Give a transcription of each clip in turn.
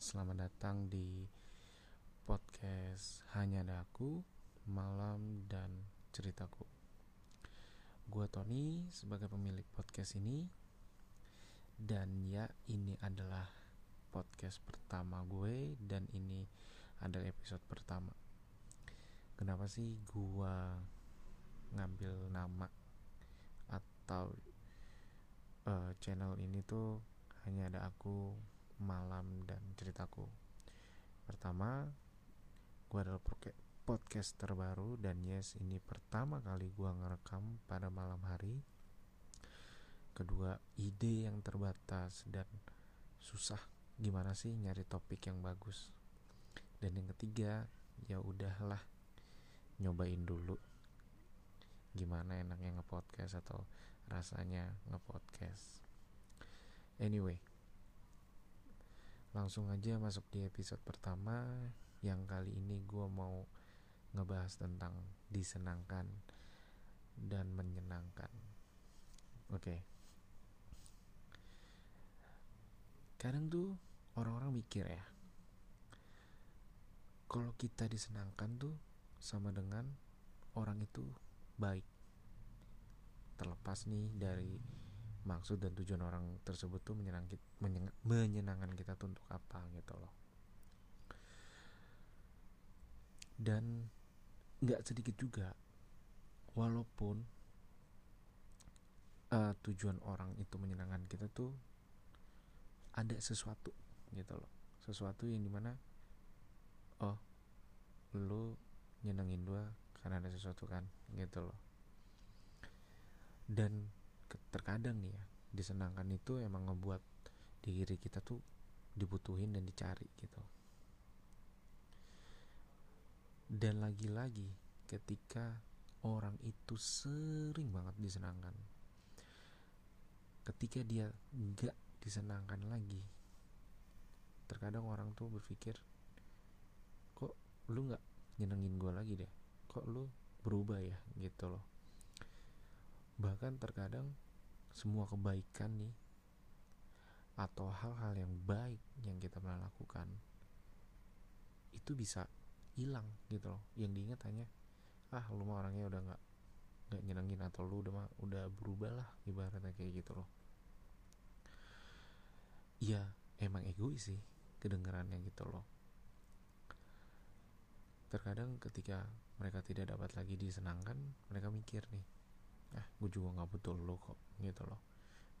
selamat datang di podcast Hanya Ada Aku, Malam dan Ceritaku. Gue Tony sebagai pemilik podcast ini dan ya ini adalah podcast pertama gue dan ini adalah episode pertama. Kenapa sih gue ngambil nama atau uh, channel ini tuh hanya ada aku malam dan ceritaku. Pertama, gue adalah podcast terbaru dan yes ini pertama kali gue ngerekam pada malam hari. Kedua, ide yang terbatas dan susah gimana sih nyari topik yang bagus. Dan yang ketiga, ya udahlah nyobain dulu gimana enaknya ngepodcast atau rasanya ngepodcast. Anyway, langsung aja masuk di episode pertama yang kali ini gue mau ngebahas tentang disenangkan dan menyenangkan oke okay. kadang tuh orang-orang mikir ya kalau kita disenangkan tuh sama dengan orang itu baik terlepas nih dari maksud dan tujuan orang tersebut tuh menyenang, menyenang, menyenangkan kita tuh untuk apa gitu loh. Dan nggak sedikit juga walaupun uh, tujuan orang itu menyenangkan kita tuh ada sesuatu gitu loh. Sesuatu yang di mana oh lu nyenengin dua karena ada sesuatu kan gitu loh. Dan terkadang nih ya disenangkan itu emang ngebuat diri kita tuh dibutuhin dan dicari gitu. Dan lagi-lagi ketika orang itu sering banget disenangkan ketika dia nggak disenangkan lagi terkadang orang tuh berpikir kok lu nggak nyenengin gue lagi deh? Kok lu berubah ya? Gitu loh bahkan terkadang semua kebaikan nih atau hal-hal yang baik yang kita pernah lakukan itu bisa hilang gitu loh. Yang diingat hanya ah lu mah orangnya udah nggak nggak nyenengin atau lu udah udah berubah lah ibaratnya kayak gitu loh. Ya emang egois sih kedengarannya gitu loh. Terkadang ketika mereka tidak dapat lagi disenangkan mereka mikir nih ah gue juga nggak butuh lo kok gitu loh.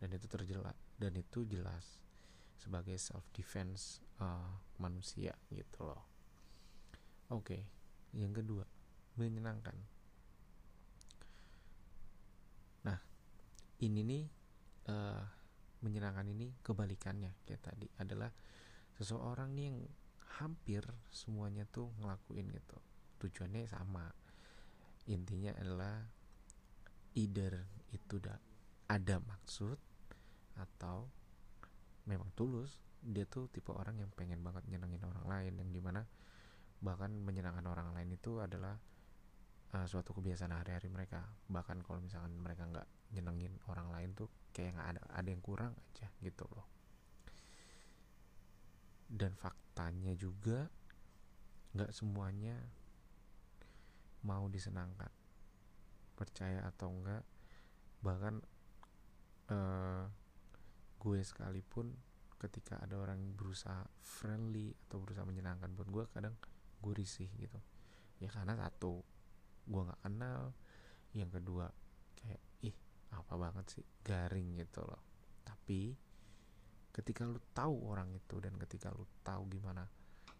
Dan itu terjelas dan itu jelas sebagai self defense uh, manusia gitu loh. Oke okay. yang kedua menyenangkan. Nah ini nih uh, menyenangkan ini kebalikannya kayak tadi adalah seseorang nih yang hampir semuanya tuh ngelakuin gitu. Tujuannya sama. Intinya adalah either itu udah ada maksud atau memang tulus dia tuh tipe orang yang pengen banget nyenengin orang lain yang di mana bahkan menyenangkan orang lain itu adalah uh, suatu kebiasaan hari-hari mereka. Bahkan kalau misalkan mereka nggak nyenengin orang lain tuh kayak nggak ada ada yang kurang aja gitu loh. Dan faktanya juga nggak semuanya mau disenangkan percaya atau enggak bahkan uh, gue sekalipun ketika ada orang berusaha friendly atau berusaha menyenangkan buat gue kadang gue risih gitu. Ya karena satu gue nggak kenal. Yang kedua kayak ih apa banget sih? Garing gitu loh. Tapi ketika lu tahu orang itu dan ketika lu tahu gimana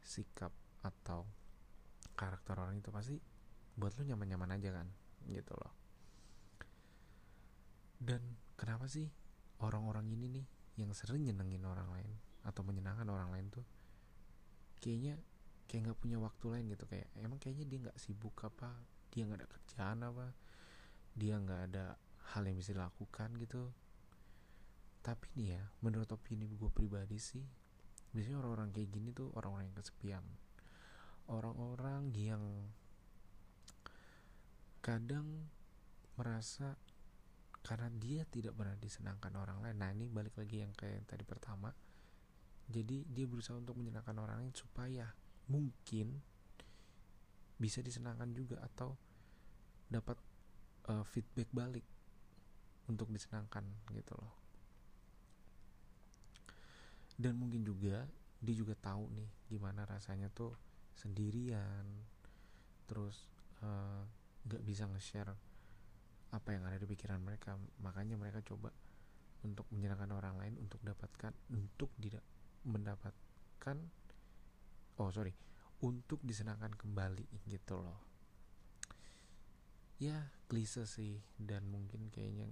sikap atau karakter orang itu pasti buat lu nyaman-nyaman aja kan gitu loh. Dan kenapa sih orang-orang ini nih yang sering nyenengin orang lain atau menyenangkan orang lain tuh kayaknya kayak nggak punya waktu lain gitu? Kayak emang kayaknya dia nggak sibuk apa? Dia nggak ada kerjaan apa? Dia nggak ada hal yang bisa dilakukan gitu? Tapi nih ya menurut opini gue pribadi sih biasanya orang-orang kayak gini tuh orang-orang yang kesepian. Orang-orang yang kadang merasa karena dia tidak pernah disenangkan orang lain. Nah ini balik lagi yang kayak yang tadi pertama. Jadi dia berusaha untuk menyenangkan orang lain supaya mungkin bisa disenangkan juga atau dapat uh, feedback balik untuk disenangkan gitu loh. Dan mungkin juga dia juga tahu nih gimana rasanya tuh sendirian terus uh, nggak bisa nge-share apa yang ada di pikiran mereka. Makanya mereka coba untuk menyenangkan orang lain untuk dapatkan untuk tidak mendapatkan oh sorry untuk disenangkan kembali gitu loh. Ya klise sih dan mungkin kayaknya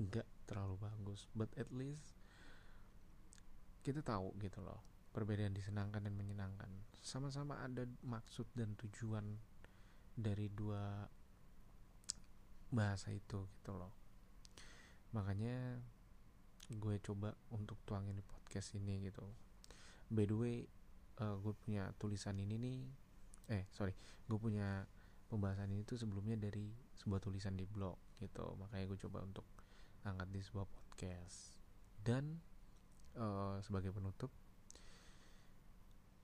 nggak terlalu bagus. But at least kita tahu gitu loh perbedaan disenangkan dan menyenangkan. Sama-sama ada maksud dan tujuan dari dua bahasa itu gitu loh. Makanya gue coba untuk tuangin di podcast ini gitu. By the way uh, gue punya tulisan ini nih. Eh sorry gue punya pembahasan ini tuh sebelumnya dari sebuah tulisan di blog gitu. Makanya gue coba untuk angkat di sebuah podcast. Dan uh, sebagai penutup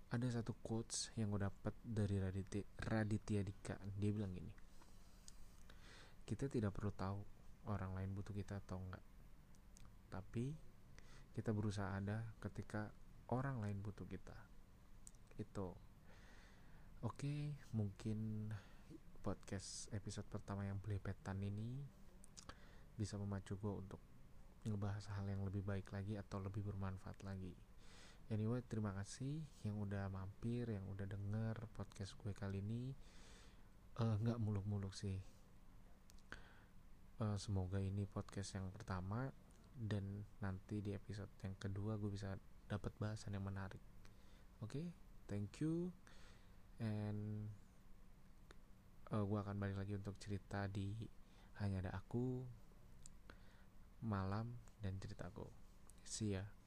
ada satu quotes yang gue dapat dari Raditya, Raditya Dika. Dia bilang gini kita tidak perlu tahu orang lain butuh kita atau enggak. Tapi kita berusaha ada ketika orang lain butuh kita. Itu. Oke mungkin podcast episode pertama yang belepetan ini bisa memacu gue untuk ngebahas hal yang lebih baik lagi atau lebih bermanfaat lagi anyway terima kasih yang udah mampir yang udah denger podcast gue kali ini. Eh, nggak uh, muluk-muluk sih. Uh, semoga ini podcast yang pertama dan nanti di episode yang kedua gue bisa dapat bahasan yang menarik. Oke okay? thank you. And uh, gue akan balik lagi untuk cerita di hanya ada aku malam dan ceritaku see ya